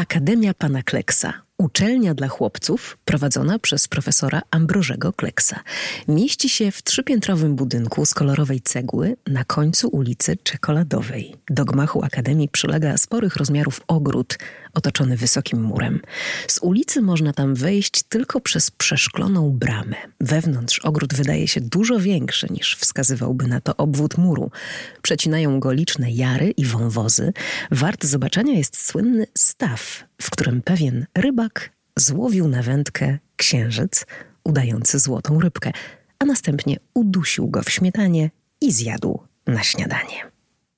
Akademia Pana Kleksa. Uczelnia dla chłopców prowadzona przez profesora Ambrożego Kleksa. Mieści się w trzypiętrowym budynku z kolorowej cegły na końcu ulicy Czekoladowej. Do gmachu Akademii przylega sporych rozmiarów ogród otoczony wysokim murem. Z ulicy można tam wejść tylko przez przeszkloną bramę. Wewnątrz ogród wydaje się dużo większy niż wskazywałby na to obwód muru. Przecinają go liczne jary i wąwozy. Wart zobaczenia jest słynny staw, w którym pewien rybak złowił na wędkę księżyc udający złotą rybkę, a następnie udusił go w śmietanie i zjadł na śniadanie.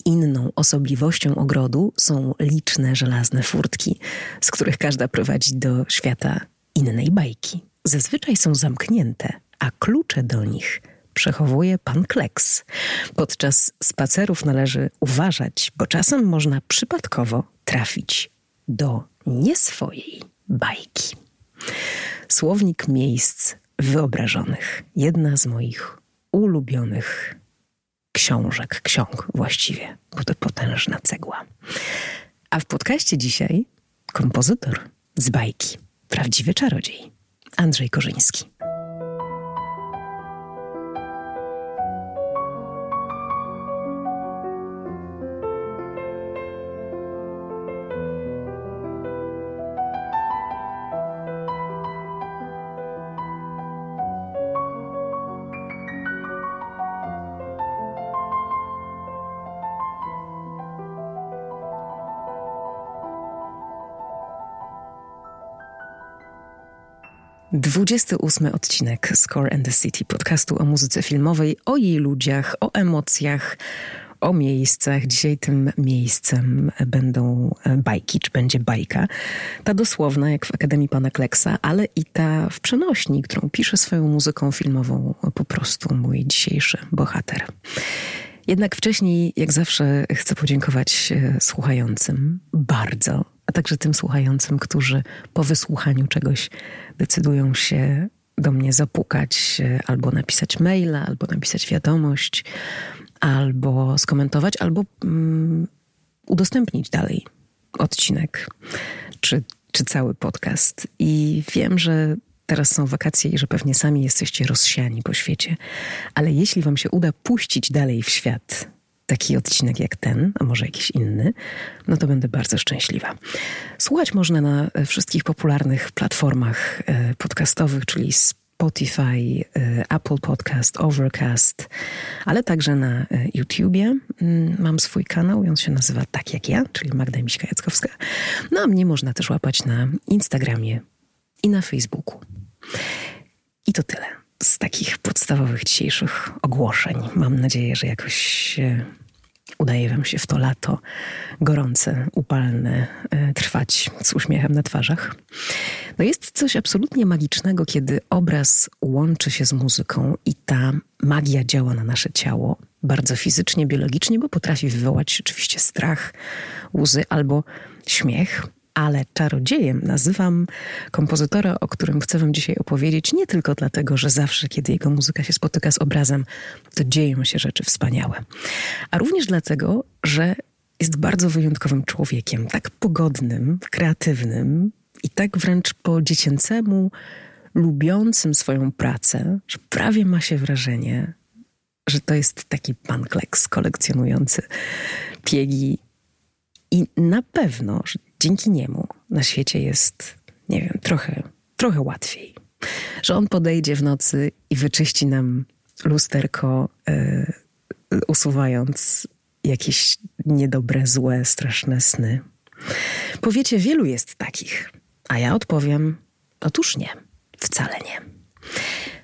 Inną osobliwością ogrodu są liczne żelazne furtki, z których każda prowadzi do świata innej bajki. Zazwyczaj są zamknięte, a klucze do nich przechowuje pan Kleks. Podczas spacerów należy uważać, bo czasem można przypadkowo trafić do nieswojej bajki. Słownik miejsc wyobrażonych. Jedna z moich ulubionych książek, ksiąg właściwie, bo to potężna cegła. A w podcaście dzisiaj kompozytor z bajki, prawdziwy czarodziej, Andrzej Korzyński. 28 odcinek Score and the City, podcastu o muzyce filmowej, o jej ludziach, o emocjach, o miejscach. Dzisiaj tym miejscem będą bajki, czy będzie bajka. Ta dosłowna, jak w Akademii Pana Kleksa, ale i ta w przenośni, którą pisze swoją muzyką filmową po prostu mój dzisiejszy bohater. Jednak wcześniej, jak zawsze, chcę podziękować e, słuchającym bardzo a także tym słuchającym, którzy po wysłuchaniu czegoś decydują się do mnie zapukać, e, albo napisać maila, albo napisać wiadomość, albo skomentować, albo mm, udostępnić dalej odcinek, czy, czy cały podcast. I wiem, że teraz są wakacje i że pewnie sami jesteście rozsiani po świecie, ale jeśli Wam się uda puścić dalej w świat taki odcinek jak ten, a może jakiś inny, no to będę bardzo szczęśliwa. Słuchać można na wszystkich popularnych platformach e, podcastowych, czyli Spotify, e, Apple Podcast, Overcast, ale także na e, YouTubie. Mm, mam swój kanał i on się nazywa tak jak ja, czyli Magda Miśka-Jackowska. No a mnie można też łapać na Instagramie i na Facebooku. I to tyle z takich podstawowych dzisiejszych ogłoszeń. Mam nadzieję, że jakoś udaje Wam się w to lato gorące, upalne e, trwać z uśmiechem na twarzach. No jest coś absolutnie magicznego, kiedy obraz łączy się z muzyką i ta magia działa na nasze ciało bardzo fizycznie, biologicznie, bo potrafi wywołać oczywiście strach, łzy albo śmiech ale czarodziejem nazywam kompozytora, o którym chcę Wam dzisiaj opowiedzieć, nie tylko dlatego, że zawsze, kiedy jego muzyka się spotyka z obrazem, to dzieją się rzeczy wspaniałe, a również dlatego, że jest bardzo wyjątkowym człowiekiem, tak pogodnym, kreatywnym i tak wręcz po dziecięcemu, lubiącym swoją pracę, że prawie ma się wrażenie, że to jest taki pan kolekcjonujący piegi. I na pewno, że dzięki niemu na świecie jest, nie wiem, trochę, trochę łatwiej. Że on podejdzie w nocy i wyczyści nam lusterko, yy, usuwając jakieś niedobre, złe, straszne sny. Powiecie, wielu jest takich, a ja odpowiem: otóż nie, wcale nie.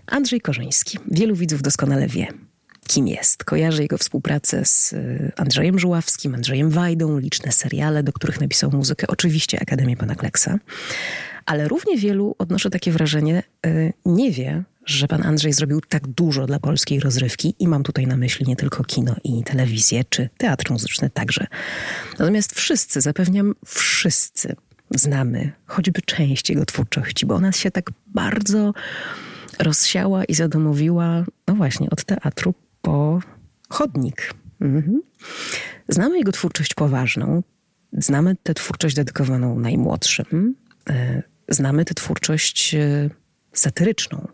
Andrzej Korzyński. Wielu widzów doskonale wie kim jest. Kojarzę jego współpracę z y, Andrzejem Żuławskim, Andrzejem Wajdą, liczne seriale, do których napisał muzykę, oczywiście Akademię Pana Kleksa, ale równie wielu, odnoszę takie wrażenie, y, nie wie, że pan Andrzej zrobił tak dużo dla polskiej rozrywki i mam tutaj na myśli nie tylko kino i telewizję, czy teatr muzyczny także. Natomiast wszyscy, zapewniam, wszyscy znamy choćby część jego twórczości, bo ona się tak bardzo rozsiała i zadomowiła, no właśnie, od teatru po chodnik. Mhm. Znamy jego twórczość poważną, znamy tę twórczość dedykowaną najmłodszym, znamy tę twórczość satyryczną,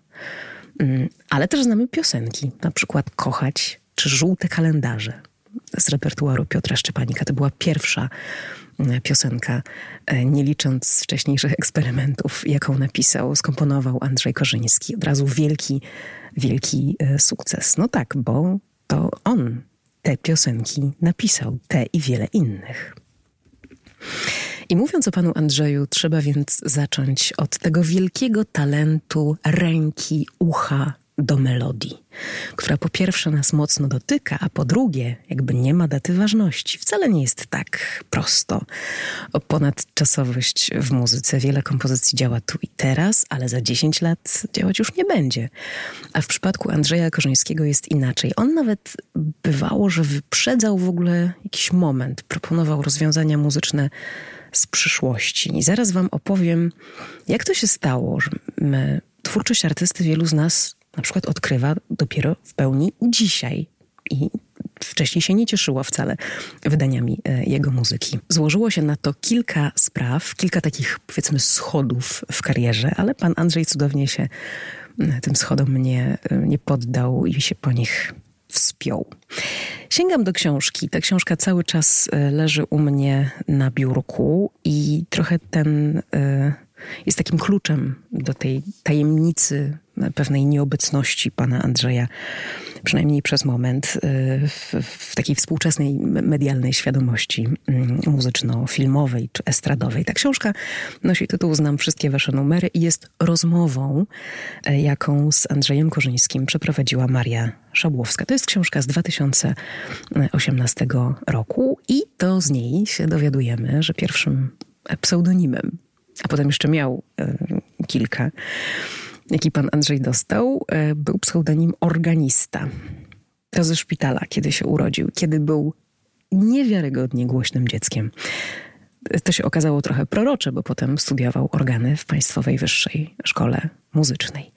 mm, ale też znamy piosenki, na przykład Kochać czy Żółte kalendarze z repertuaru Piotra Szczepanika. To była pierwsza mm, piosenka, e, nie licząc wcześniejszych eksperymentów, jaką napisał, skomponował Andrzej Korzyński. Od razu wielki, wielki e, sukces. No tak, bo to on te piosenki napisał, te i wiele innych. I mówiąc o panu Andrzeju, trzeba więc zacząć od tego wielkiego talentu ręki, ucha do melodii, która po pierwsze nas mocno dotyka, a po drugie, jakby nie ma daty ważności. Wcale nie jest tak prosto. O ponadczasowość w muzyce. Wiele kompozycji działa tu i teraz, ale za 10 lat działać już nie będzie. A w przypadku Andrzeja Korzyńskiego jest inaczej. On nawet bywało, że wyprzedzał w ogóle jakiś moment, proponował rozwiązania muzyczne z przyszłości. I zaraz wam opowiem, jak to się stało, że my, twórczość artysty wielu z nas na przykład odkrywa dopiero w pełni dzisiaj. I wcześniej się nie cieszyła wcale wydaniami e, jego muzyki. Złożyło się na to kilka spraw, kilka takich powiedzmy schodów w karierze, ale pan Andrzej cudownie się tym schodom nie, e, nie poddał i się po nich wspiął. Sięgam do książki. Ta książka cały czas e, leży u mnie na biurku i trochę ten jest takim kluczem do tej tajemnicy pewnej nieobecności pana Andrzeja, przynajmniej przez moment, y, w, w takiej współczesnej medialnej świadomości mm, muzyczno-filmowej czy estradowej. Ta książka nosi tytuł Znam wszystkie wasze numery i jest rozmową, e, jaką z Andrzejem Korzyńskim przeprowadziła Maria Szabłowska. To jest książka z 2018 roku i to z niej się dowiadujemy, że pierwszym pseudonimem a potem jeszcze miał e, kilka, jaki pan Andrzej dostał, e, był pseudonim organista. To ze szpitala, kiedy się urodził, kiedy był niewiarygodnie głośnym dzieckiem. To się okazało trochę prorocze, bo potem studiował organy w Państwowej Wyższej Szkole Muzycznej.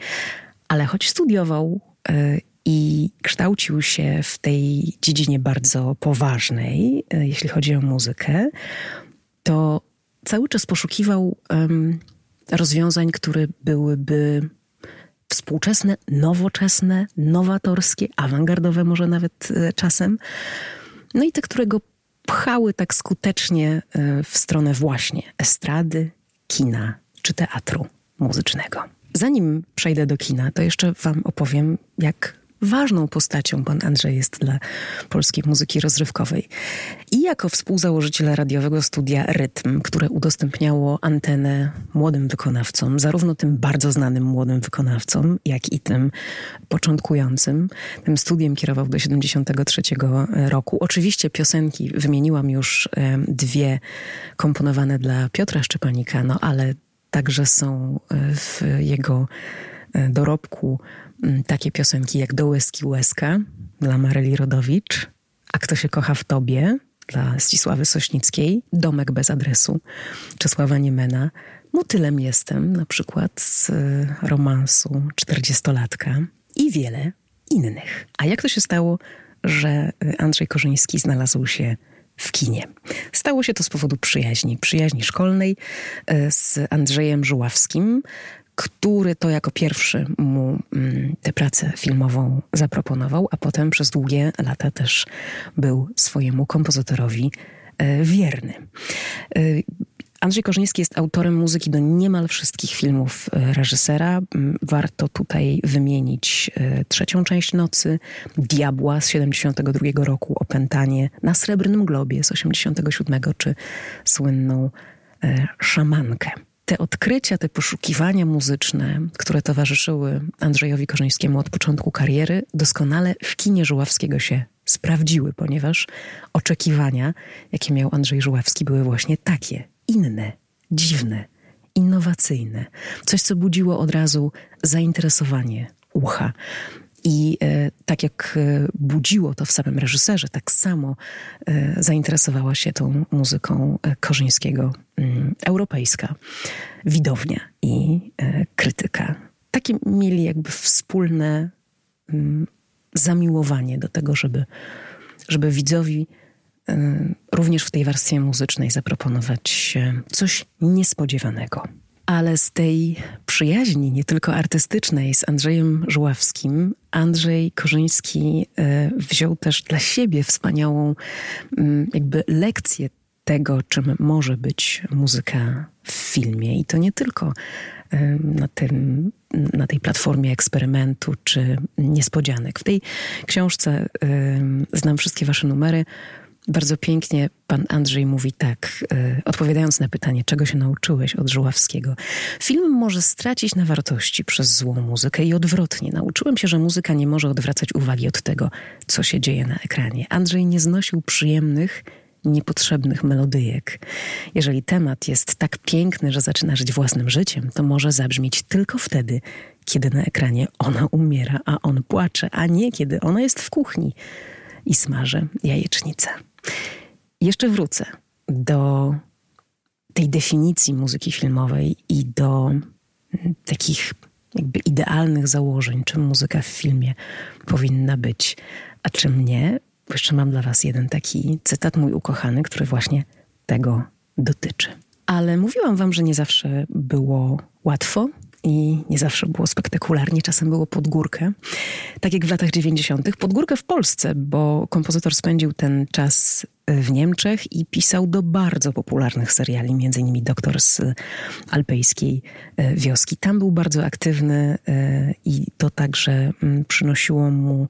Ale choć studiował e, i kształcił się w tej dziedzinie bardzo poważnej, jeśli chodzi o muzykę, to cały czas poszukiwał um, rozwiązań, które byłyby współczesne, nowoczesne, nowatorskie, awangardowe może nawet e, czasem. No i te, które go pchały tak skutecznie e, w stronę właśnie estrady, kina czy teatru muzycznego. Zanim przejdę do kina, to jeszcze Wam opowiem, jak ważną postacią pan Andrzej jest dla polskiej muzyki rozrywkowej. I jako współzałożyciel radiowego studia Rytm, które udostępniało antenę młodym wykonawcom, zarówno tym bardzo znanym młodym wykonawcom, jak i tym początkującym. Tym studiem kierował do 73 roku. Oczywiście piosenki wymieniłam już dwie komponowane dla Piotra Szczepanika, no ale także są e, w jego e, dorobku takie piosenki jak Do łezki łezka dla Maryli Rodowicz, A kto się kocha w tobie dla Zdzisławy Sośnickiej, Domek bez adresu Czesława Niemena, Motylem jestem na przykład z y, romansu Czterdziestolatka i wiele innych. A jak to się stało, że y, Andrzej Korzyński znalazł się w kinie. Stało się to z powodu przyjaźni, przyjaźni szkolnej y, z Andrzejem Żuławskim, który to jako pierwszy mu mm, tę pracę filmową zaproponował, a potem przez długie lata też był swojemu kompozytorowi e, wierny. E, Andrzej Korzyński jest autorem muzyki do niemal wszystkich filmów e, reżysera. Mm, warto tutaj wymienić trzecią część Nocy, Diabła z 72 roku, Opętanie na Srebrnym Globie z 87 czy słynną Szamankę te odkrycia, te poszukiwania muzyczne, które towarzyszyły Andrzejowi Korzyńskiemu od początku kariery, doskonale w kinie Żuławskiego się sprawdziły, ponieważ oczekiwania, jakie miał Andrzej Żuławski, były właśnie takie, inne, dziwne, innowacyjne. Coś, co budziło od razu zainteresowanie ucha. I e, tak jak e, budziło to w samym reżyserze, tak samo e, zainteresowała się tą muzyką Korzyńskiego mm, europejska widownia i krytyka. Takie mieli jakby wspólne mm, zamiłowanie do tego, żeby, żeby widzowi również w tej warstwie muzycznej zaproponować coś niespodziewanego. Ale z tej przyjaźni, nie tylko artystycznej, z Andrzejem Żuławskim, Andrzej Korzyński wziął też dla siebie wspaniałą mm, jakby lekcję tego, czym może być muzyka w filmie. I to nie tylko na, tym, na tej platformie eksperymentu czy niespodzianek. W tej książce znam wszystkie wasze numery. Bardzo pięknie pan Andrzej mówi tak, e, odpowiadając na pytanie, czego się nauczyłeś od Żuławskiego. Film może stracić na wartości przez złą muzykę i odwrotnie. Nauczyłem się, że muzyka nie może odwracać uwagi od tego, co się dzieje na ekranie. Andrzej nie znosił przyjemnych, niepotrzebnych melodyjek. Jeżeli temat jest tak piękny, że zaczyna żyć własnym życiem, to może zabrzmieć tylko wtedy, kiedy na ekranie ona umiera, a on płacze, a nie kiedy ona jest w kuchni i smaży jajecznicę. Jeszcze wrócę do tej definicji muzyki filmowej i do takich jakby idealnych założeń, czym muzyka w filmie powinna być, a czym nie. Jeszcze mam dla Was jeden taki cytat, mój ukochany, który właśnie tego dotyczy. Ale mówiłam Wam, że nie zawsze było łatwo i nie zawsze było spektakularnie, czasem było pod górkę. Tak jak w latach 90., pod górkę w Polsce, bo kompozytor spędził ten czas w Niemczech i pisał do bardzo popularnych seriali, między innymi Doktor z alpejskiej e, wioski. Tam był bardzo aktywny e, i to także mm, przynosiło mu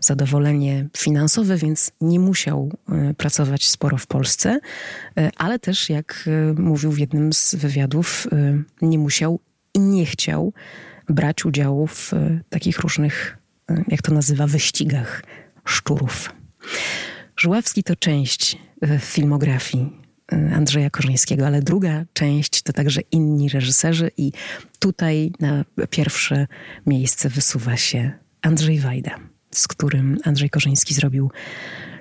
zadowolenie finansowe, więc nie musiał e, pracować sporo w Polsce, ale też, jak mówił w jednym z wywiadów, nie musiał nie chciał brać udziału w takich różnych, jak to nazywa, wyścigach szczurów. Żuławski to część e, filmografii e, Andrzeja Korzyńskiego, ale druga część to także inni reżyserzy i tutaj na pierwsze miejsce wysuwa się Andrzej Wajda, z którym Andrzej Korzyński zrobił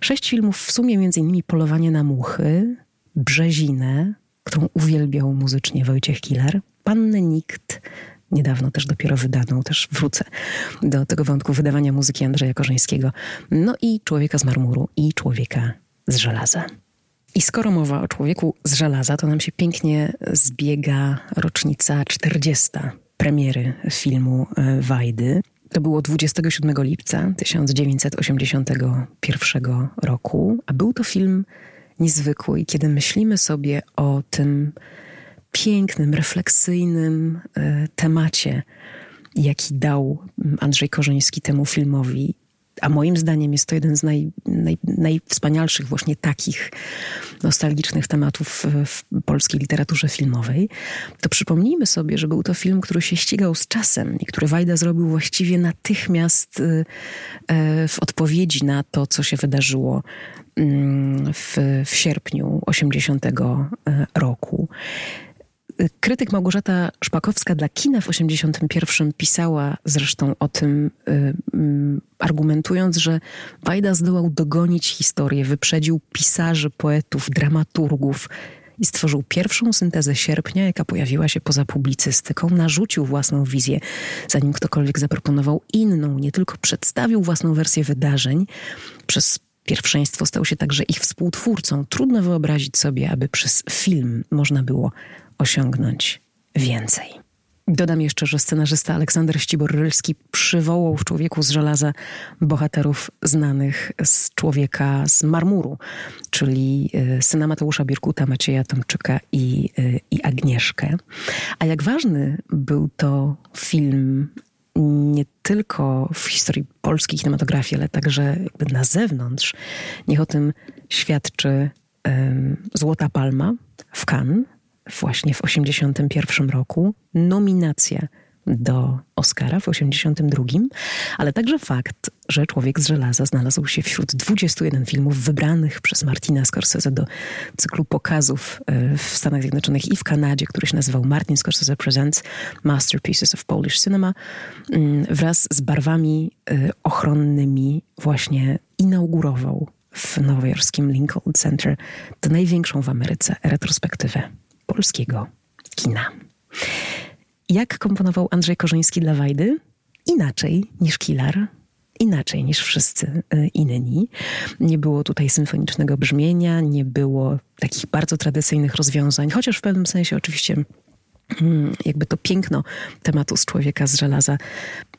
sześć filmów, w sumie między innymi Polowanie na muchy, Brzezinę, którą uwielbiał muzycznie Wojciech Kilar, Pannę Nikt, niedawno też dopiero wydaną, też wrócę do tego wątku wydawania muzyki Andrzeja Korzyńskiego. No i Człowieka z marmuru i Człowieka z żelaza. I skoro mowa o człowieku z żelaza, to nam się pięknie zbiega rocznica 40. premiery filmu e, Wajdy. To było 27 lipca 1981 roku, a był to film niezwykły. I kiedy myślimy sobie o tym, pięknym, refleksyjnym e, temacie, jaki dał Andrzej Korzyński temu filmowi. A moim zdaniem jest to jeden z naj, naj, najwspanialszych właśnie takich nostalgicznych tematów w polskiej literaturze filmowej. To przypomnijmy sobie, że był to film, który się ścigał z czasem i który Wajda zrobił właściwie natychmiast e, e, w odpowiedzi na to, co się wydarzyło mm, w, w sierpniu 80 roku. Krytyk Małgorzata Szpakowska dla kina w 81 pisała zresztą o tym, y, mm, argumentując, że Wajda zdołał dogonić historię, wyprzedził pisarzy, poetów, dramaturgów i stworzył pierwszą syntezę sierpnia, jaka pojawiła się poza publicystyką, narzucił własną wizję, zanim ktokolwiek zaproponował inną, nie tylko przedstawił własną wersję wydarzeń, przez pierwszeństwo stał się także ich współtwórcą. Trudno wyobrazić sobie, aby przez film można było osiągnąć więcej. Dodam jeszcze, że scenarzysta Aleksander Ścibor-Rylski przywołał w Człowieku z żelaza bohaterów znanych z Człowieka z marmuru, czyli e, syna Mateusza Birkuta, Macieja Tomczyka i, e, i Agnieszkę. A jak ważny był to film nie tylko w historii polskiej kinematografii, ale także na zewnątrz, niech o tym świadczy um, Złota Palma w Cannes właśnie w 1981 roku, nominacja do Oscara w 1982, ale także fakt, że Człowiek z żelaza znalazł się wśród 21 filmów wybranych przez Martina Scorsese do cyklu pokazów e, w Stanach Zjednoczonych i w Kanadzie, który się nazywał Martin Scorsese Presents Masterpieces of Polish Cinema, mm, wraz z barwami e, ochronnymi właśnie inaugurował w nowojorskim Lincoln Center tę największą w Ameryce retrospektywę polskiego kina. Jak komponował Andrzej Korzyński dla Wajdy? Inaczej niż Kilar. inaczej niż wszyscy y, inni. Nie było tutaj symfonicznego brzmienia, nie było takich bardzo tradycyjnych rozwiązań, chociaż w pewnym sensie oczywiście mm, jakby to piękno tematu z człowieka z żelaza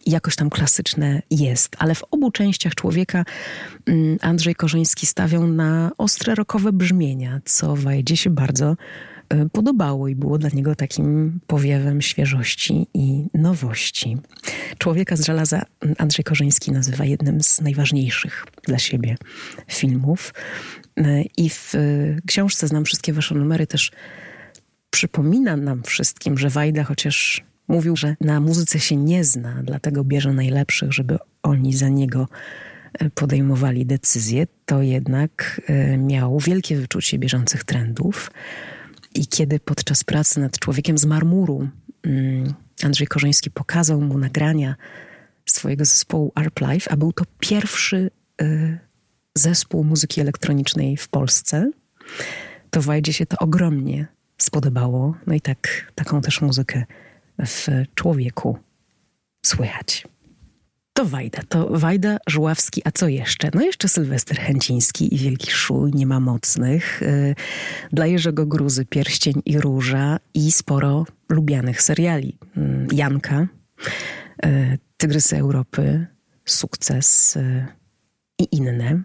jakoś tam klasyczne jest, ale w obu częściach człowieka mm, Andrzej Korzyński stawiał na ostre rokowe brzmienia, co Wajdzie się bardzo podobało i było dla niego takim powiewem świeżości i nowości. Człowieka z żelaza Andrzej Korzyński nazywa jednym z najważniejszych dla siebie filmów. Y, I w książce Znam wszystkie wasze numery też przypomina nam wszystkim, że Wajda, chociaż mówił, że na muzyce się nie zna, dlatego bierze najlepszych, żeby oni za niego podejmowali decyzje, to jednak miał wielkie wyczucie bieżących trendów. I kiedy podczas pracy nad Człowiekiem z marmuru mm, Andrzej Korzyński pokazał mu nagrania swojego zespołu Arp Life, a był to pierwszy e, zespół muzyki elektronicznej w Polsce, to Wajdzie się to ogromnie spodobało. No i tak, taką też muzykę w człowieku słychać. To Wajda, to Wajda Żuławski, a co jeszcze? No jeszcze Sylwester Chęciński i Wielki Szuj, nie ma mocnych. Y, dla Jerzego Gruzy Pierścień i Róża i sporo lubianych seriali. Y, Janka, y, Tygrysy Europy, Sukces i inne.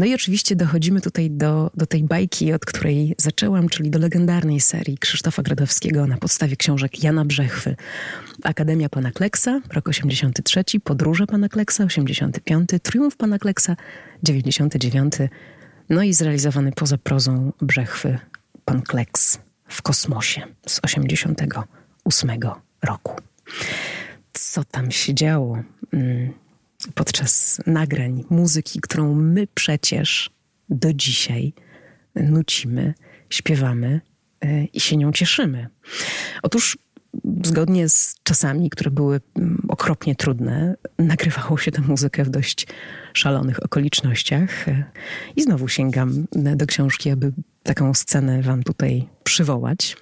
No i oczywiście dochodzimy tutaj do, do tej bajki, od której zaczęłam, czyli do legendarnej serii Krzysztofa Gradowskiego na podstawie książek Jana Brzechwy. Akademia Pana Kleksa, rok 83, Podróże Pana Kleksa, 85, Triumf Pana Kleksa, 99, no i zrealizowany poza prozą Brzechwy Pan Kleks w kosmosie z 88 roku. Co tam się działo? Podczas nagrań muzyki, którą my przecież do dzisiaj nucimy, śpiewamy e, i się nią cieszymy. Otóż zgodnie z czasami, które były mm, okropnie trudne, nagrywało się tę muzykę w dość szalonych okolicznościach. E, I znowu sięgam do książki, aby taką scenę wam tutaj przywołać.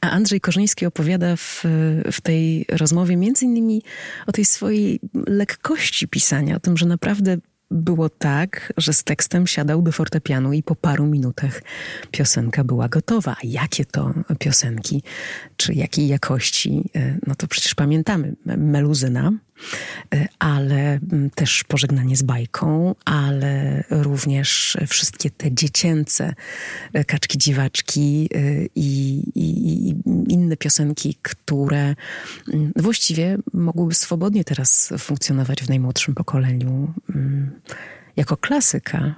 A Andrzej Korzyński opowiada w, w tej rozmowie między innymi o tej swojej lekkości pisania, o tym, że naprawdę było tak, że z tekstem siadał do fortepianu i po paru minutach piosenka była gotowa. A jakie to piosenki, czy jakiej jakości, e, no to przecież pamiętamy. Meluzyna, ale mm, też Pożegnanie z bajką, ale również wszystkie te dziecięce e, kaczki, dziwaczki i, i, i inne piosenki, które mm, właściwie mogłyby swobodnie teraz funkcjonować w najmłodszym pokoleniu mm, jako klasyka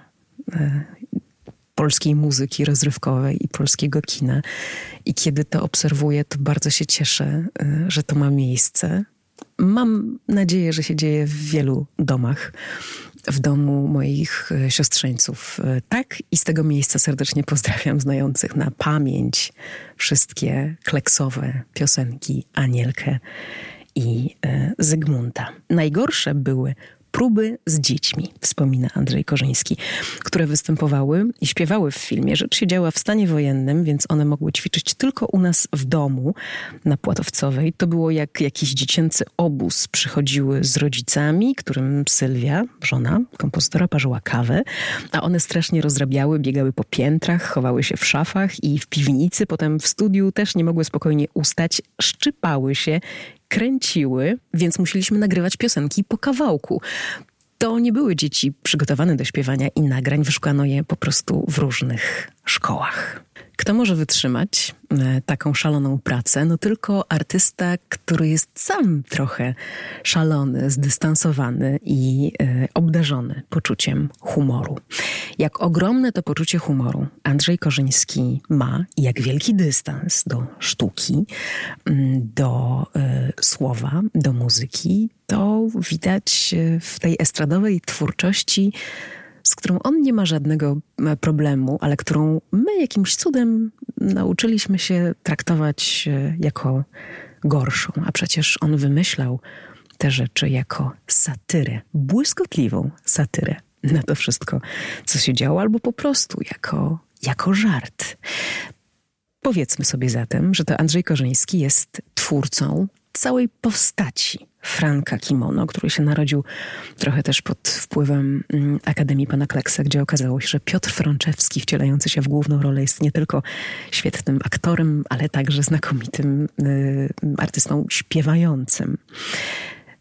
polskiej muzyki rozrywkowej i polskiego kina. I kiedy to obserwuję, to bardzo się cieszę, y, że to ma miejsce. Mam nadzieję, że się dzieje w wielu domach. W domu moich y, siostrzeńców. Y, tak, i z tego miejsca serdecznie pozdrawiam znających na pamięć wszystkie kleksowe piosenki Anielkę i Zygmunta. Najgorsze były próby z dziećmi, wspomina Andrzej Korzyński, które występowały i śpiewały w filmie. Rzecz się działa w stanie wojennym, więc one mogły ćwiczyć tylko u nas w domu na Płatowcowej. To było jak jakiś dziecięcy obóz. Przychodziły z rodzicami, którym Sylwia, żona kompozytora, parzyła kawę, a one strasznie rozrabiały, biegały po piętrach, chowały się w szafach i w piwnicy, potem w studiu też nie mogły spokojnie ustać, szczypały się kręciły, więc musieliśmy nagrywać piosenki po kawałku. To nie były dzieci przygotowane do śpiewania i nagrań, wyszukano je po prostu w różnych szkołach. Kto może wytrzymać e, taką szaloną pracę? No tylko artysta, który jest sam trochę szalony, zdystansowany i e, obdarzony poczuciem humoru. Jak ogromne to poczucie humoru Andrzej Korzyński ma jak wielki dystans do sztuki, do e, słowa, do muzyki, to widać w tej estradowej twórczości z którą on nie ma żadnego e, problemu, ale którą my jakimś cudem nauczyliśmy się traktować e, jako gorszą. A przecież on wymyślał te rzeczy jako satyrę, błyskotliwą satyrę na to wszystko, co się działo, albo po prostu jako, jako żart. Powiedzmy sobie zatem, że to Andrzej Korzyński jest twórcą całej postaci Franka Kimono, który się narodził trochę też pod wpływem mm, Akademii Pana Kleksa, gdzie okazało się, że Piotr Frączewski, wcielający się w główną rolę, jest nie tylko świetnym aktorem, ale także znakomitym y, artystą śpiewającym.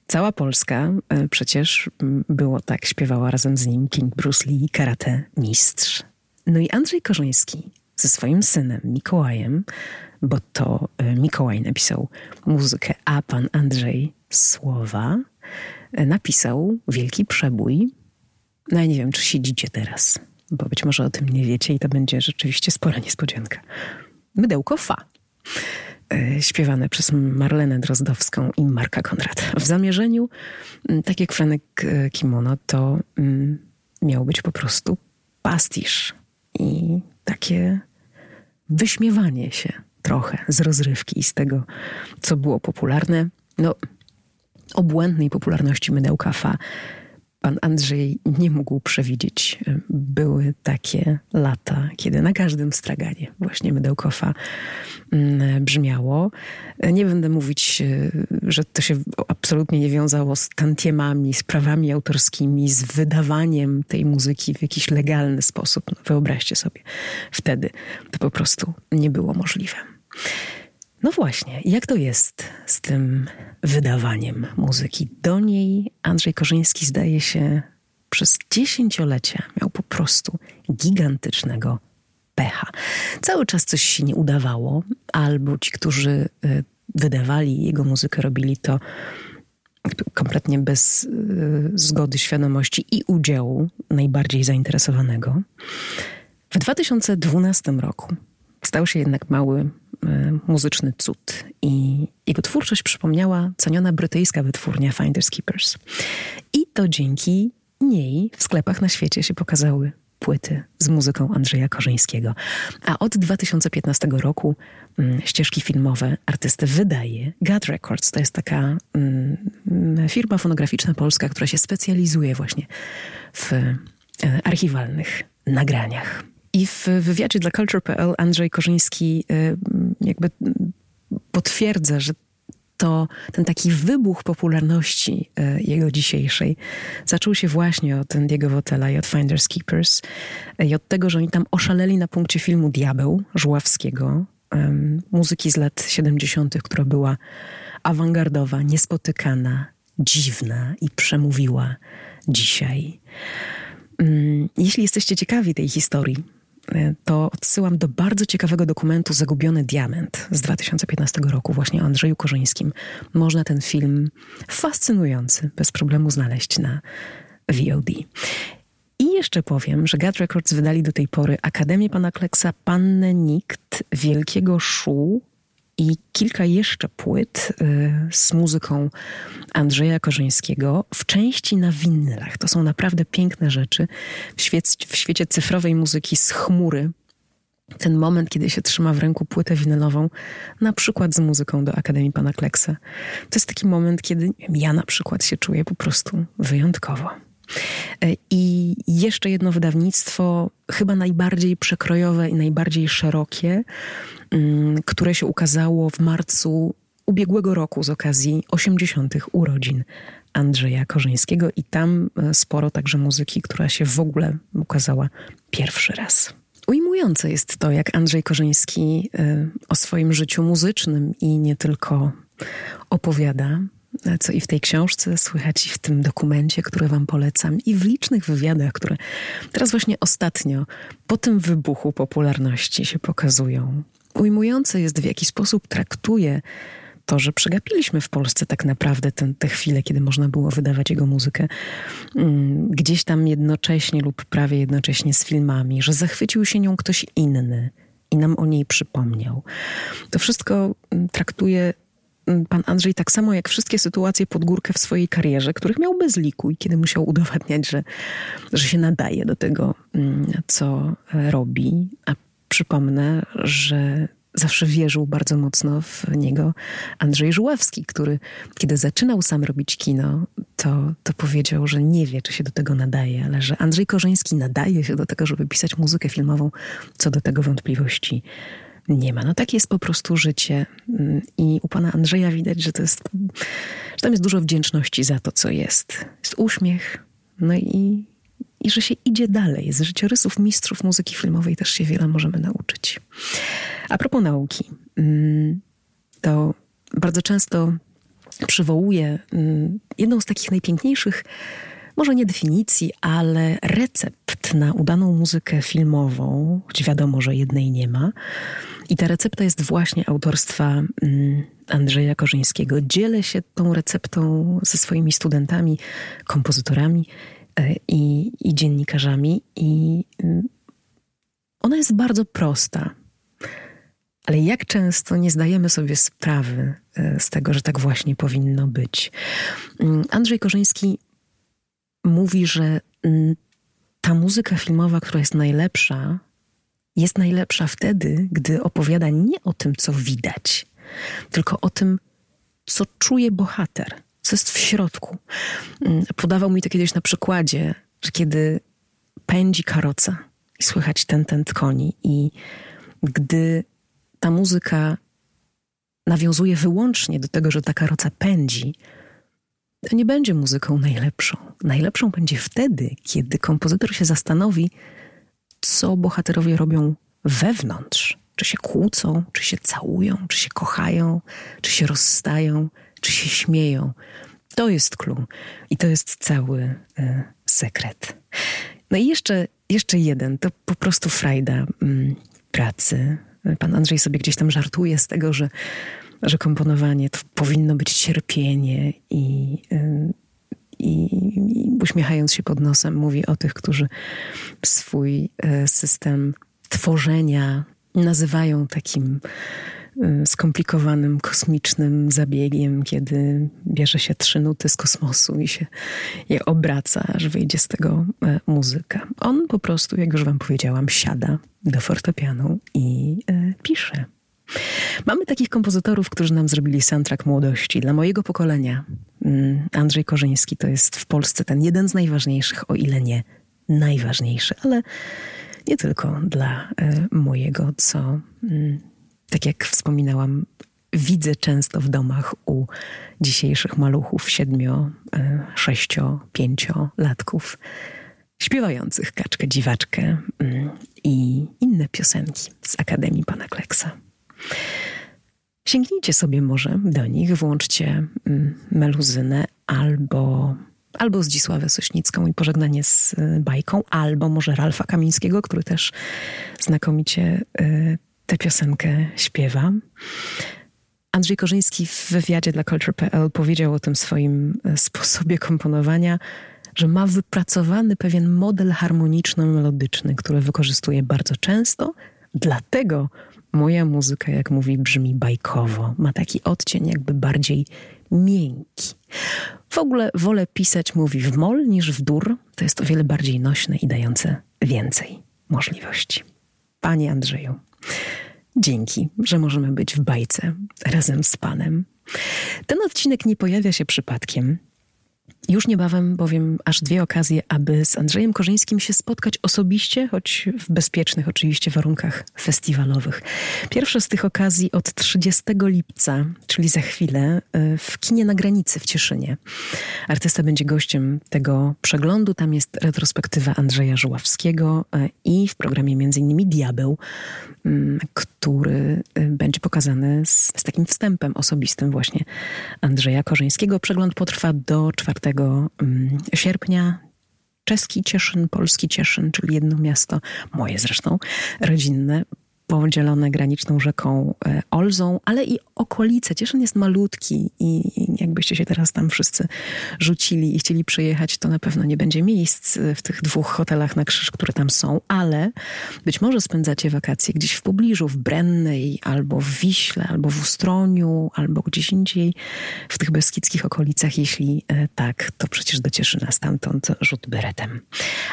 Cała Polska y, przecież mm, było tak, śpiewała razem z nim King Bruce Lee, karate mistrz. No i Andrzej Korzyński ze swoim synem Mikołajem, bo to y, Mikołaj napisał muzykę, a pan Andrzej słowa, e, napisał wielki przebój. No ja nie wiem, czy siedzicie teraz, bo być może o tym nie wiecie i to będzie rzeczywiście spora niespodzianka. Mydełko Fa. E, śpiewane przez Marlenę Drozdowską i Marka Konrad. W zamierzeniu, tak jak Franek e, Kimono, to miał być po prostu pastisz i takie wyśmiewanie się trochę z rozrywki z tego, co było popularne. No, obłędnej popularności mydełka Fa pan Andrzej nie mógł przewidzieć. Były takie lata, kiedy na każdym straganie właśnie mydełko Fa mm, brzmiało. Nie będę mówić, e, że to się absolutnie nie wiązało z tantiemami, z prawami autorskimi, z wydawaniem tej muzyki w jakiś legalny sposób. No, wyobraźcie sobie, wtedy to po prostu nie było możliwe. No właśnie, jak to jest z tym wydawaniem muzyki? Do niej Andrzej Korzyński zdaje się przez dziesięciolecia miał po prostu gigantycznego pecha. Cały czas coś się nie udawało, albo ci, którzy y, wydawali jego muzykę, robili to kompletnie bez y, zgody, świadomości i udziału najbardziej zainteresowanego. W 2012 roku stał się jednak mały muzyczny cud. I jego twórczość przypomniała ceniona brytyjska wytwórnia Finders Keepers. I to dzięki niej w sklepach na świecie się pokazały płyty z muzyką Andrzeja Korzyńskiego. A od 2015 roku mm, ścieżki filmowe artysty wydaje God Records. To jest taka mm, firma fonograficzna polska, która się specjalizuje właśnie w e, archiwalnych nagraniach. I w wywiadzie dla Culture.pl Andrzej Korzyński y, jakby potwierdza, że to ten taki wybuch popularności y, jego dzisiejszej zaczął się właśnie od Diego Wotela i od Finders Keepers y, i od tego, że oni tam oszaleli na punkcie filmu Diabeł Żuławskiego, muzyki z lat 70., która była awangardowa, niespotykana, dziwna i przemówiła dzisiaj. Jeśli jesteście ciekawi tej historii, to odsyłam do bardzo ciekawego dokumentu Zagubiony Diament z 2015 roku, właśnie o Andrzeju Korzyńskim. Można ten film fascynujący bez problemu znaleźć na VOD. I jeszcze powiem, że God Records wydali do tej pory Akademię Pana Kleksa, Pannę Nikt, Wielkiego Szu, i kilka jeszcze płyt y, z muzyką Andrzeja Korzyńskiego, w części na winylach. To są naprawdę piękne rzeczy. W, świecie, w świecie cyfrowej muzyki z chmury ten moment, kiedy się trzyma w ręku płytę winylową, na przykład z muzyką do Akademii Pana Kleksa, to jest taki moment, kiedy ja na przykład się czuję po prostu wyjątkowo. E, I jeszcze jedno wydawnictwo, chyba najbardziej przekrojowe i najbardziej szerokie, mm, które się ukazało w marcu ubiegłego roku z okazji 80. urodzin Andrzeja Korzyńskiego i tam e, sporo także muzyki, która się w ogóle ukazała pierwszy raz. Ujmujące jest to, jak Andrzej Korzyński e, o swoim życiu muzycznym i nie tylko opowiada co i w tej książce słychać, i w tym dokumencie, który Wam polecam, i w licznych wywiadach, które teraz właśnie ostatnio, po tym wybuchu popularności się pokazują. Ujmujące jest, w jaki sposób traktuje to, że przegapiliśmy w Polsce tak naprawdę ten, te chwile, kiedy można było wydawać jego muzykę mm, gdzieś tam jednocześnie lub prawie jednocześnie z filmami, że zachwycił się nią ktoś inny i nam o niej przypomniał. To wszystko mm, traktuje pan Andrzej tak samo jak wszystkie sytuacje pod górkę w swojej karierze, których miał bez liku i kiedy musiał udowadniać, że, że się nadaje do tego, co robi. A przypomnę, że zawsze wierzył bardzo mocno w niego Andrzej Żuławski, który kiedy zaczynał sam robić kino, to, to powiedział, że nie wie, czy się do tego nadaje, ale że Andrzej Korzyński nadaje się do tego, żeby pisać muzykę filmową, co do tego wątpliwości nie ma. No takie jest po prostu życie. Mm, I u pana Andrzeja widać, że to jest, że tam jest dużo wdzięczności za to, co jest. Jest uśmiech, no i, i że się idzie dalej. Z życiorysów mistrzów muzyki filmowej też się wiele możemy nauczyć. A propos nauki, mm, to bardzo często przywołuję mm, jedną z takich najpiękniejszych może nie definicji, ale recept na udaną muzykę filmową, choć wiadomo, że jednej nie ma. I ta recepta jest właśnie autorstwa mm, Andrzeja Korzyńskiego. Dzielę się tą receptą ze swoimi studentami, kompozytorami e, i, i dziennikarzami, i mm, ona jest bardzo prosta. Ale jak często nie zdajemy sobie sprawy e, z tego, że tak właśnie powinno być. Mm, Andrzej Korzyński mówi, że ta muzyka filmowa, która jest najlepsza, jest najlepsza wtedy, gdy opowiada nie o tym, co widać, tylko o tym, co czuje bohater, co jest w środku. Mm, podawał mi to kiedyś na przykładzie, że kiedy pędzi karoca i słychać ten tent koni i gdy ta muzyka nawiązuje wyłącznie do tego, że ta karoca pędzi, to nie będzie muzyką najlepszą. Najlepszą będzie wtedy, kiedy kompozytor się zastanowi, co bohaterowie robią wewnątrz. Czy się kłócą, czy się całują, czy się kochają, czy się rozstają, czy się śmieją. To jest clue i to jest cały y, sekret. No i jeszcze, jeszcze jeden, to po prostu frajda y, pracy. Pan Andrzej sobie gdzieś tam żartuje z tego, że że komponowanie to powinno być cierpienie i, y, i, i uśmiechając się pod nosem mówi o tych, którzy swój y, system tworzenia nazywają takim y, skomplikowanym, kosmicznym zabiegiem, kiedy bierze się trzy nuty z kosmosu i się je obraca, aż wyjdzie z tego muzyka. On po prostu, jak już wam powiedziałam, siada do fortepianu i pisze. Mamy takich kompozytorów, którzy nam zrobili soundtrack młodości. Dla mojego pokolenia mm, Andrzej Korzyński to jest w Polsce ten jeden z najważniejszych, o ile nie najważniejszy, ale nie tylko dla e, mojego, co mm, tak jak wspominałam, widzę często w domach u dzisiejszych maluchów siedmiu, e, sześcio, pięciolatków śpiewających kaczkę, dziwaczkę mm, i inne piosenki z Akademii Pana Kleksa. Sięgnijcie sobie może do nich, włączcie mm, meluzynę albo, albo Zdzisławę Sośnicką i pożegnanie z y, bajką, albo może Ralfa Kamińskiego, który też znakomicie y, tę piosenkę śpiewa. Andrzej Korzyński w wywiadzie dla Culture.pl powiedział o tym swoim y, sposobie komponowania, że ma wypracowany pewien model harmoniczno-melodyczny, który wykorzystuje bardzo często, dlatego Moja muzyka, jak mówi, brzmi bajkowo. Ma taki odcień jakby bardziej miękki. W ogóle wolę pisać, mówi w mol niż w dur. To jest o wiele bardziej nośne i dające więcej możliwości. Panie Andrzeju, dzięki, że możemy być w bajce razem z Panem. Ten odcinek nie pojawia się przypadkiem. Już niebawem bowiem aż dwie okazje, aby z Andrzejem Korzyńskim się spotkać osobiście, choć w bezpiecznych oczywiście warunkach festiwalowych. Pierwsza z tych okazji od 30 lipca, czyli za chwilę, e, w kinie na granicy w Cieszynie. Artysta będzie gościem tego przeglądu. Tam jest retrospektywa Andrzeja Żuławskiego e, i w programie m.in. Diabeł, mm, który będzie pokazany z, z takim wstępem osobistym właśnie Andrzeja Korzyńskiego. Przegląd potrwa do 4 Mm, sierpnia. Czeski Cieszyn, polski Cieszyn, czyli jedno miasto, moje zresztą, rodzinne, podzielone graniczną rzeką e, Olzą, ale i okolice. Cieszyn jest malutki i jakbyście się teraz tam wszyscy rzucili i chcieli przyjechać, to na pewno nie będzie miejsc w tych dwóch hotelach na krzyż, które tam są, ale być może spędzacie wakacje gdzieś w pobliżu, w Brennej, albo w Wiśle, albo w Ustroniu, albo gdzieś indziej w tych beskidzkich okolicach. Jeśli e, tak, to przecież do Cieszyna stamtąd rzut beretem.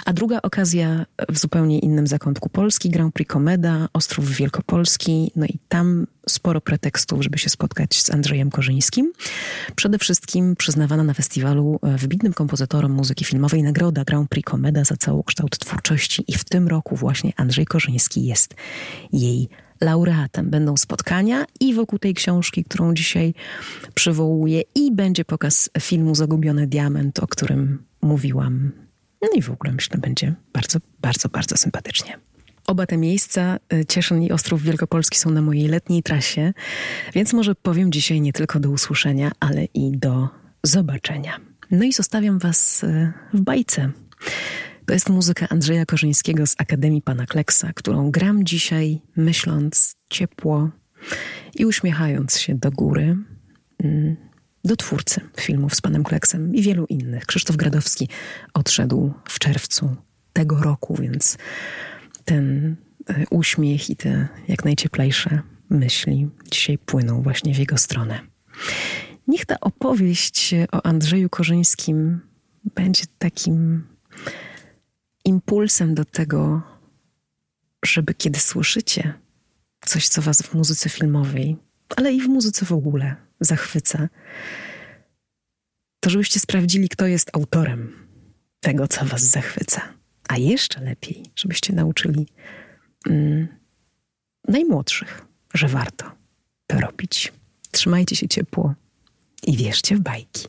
A druga okazja w zupełnie innym zakątku Polski, Grand Prix Komeda, Ostrów Wielkopolski, no i tam sporo pretekstów, żeby się spotkać z Andrzejem Korzyńskim. Przede wszystkim przyznawana na festiwalu e, wybitnym kompozytorom muzyki filmowej nagroda Grand Prix Komeda za całokształt twórczości i w tym roku właśnie Andrzej Korzyński jest jej laureatem. Będą spotkania i wokół tej książki, którą dzisiaj przywołuję, i będzie pokaz filmu Zagubiony Diament, o którym mówiłam. No i w ogóle myślę, będzie bardzo, bardzo, bardzo sympatycznie. Oba te miejsca, y, Cieszyn i Ostrów Wielkopolski, są na mojej letniej trasie, więc może powiem dzisiaj nie tylko do usłyszenia, ale i do zobaczenia. No i zostawiam Was y, w bajce. To jest muzyka Andrzeja Korzyńskiego z Akademii Pana Kleksa, którą gram dzisiaj, myśląc ciepło i uśmiechając się do góry, mm, do twórcy filmów z Panem Kleksem i wielu innych. Krzysztof Gradowski odszedł w czerwcu tego roku, więc ten e, uśmiech i te jak najcieplejsze myśli dzisiaj płyną właśnie w jego stronę. Niech ta opowieść o Andrzeju Korzyńskim będzie takim impulsem do tego, żeby kiedy słyszycie coś, co was w muzyce filmowej, ale i w muzyce w ogóle zachwyca, to żebyście sprawdzili, kto jest autorem tego, co was zachwyca. A jeszcze lepiej, żebyście nauczyli mm, najmłodszych, że warto to robić. Trzymajcie się ciepło i wierzcie w bajki.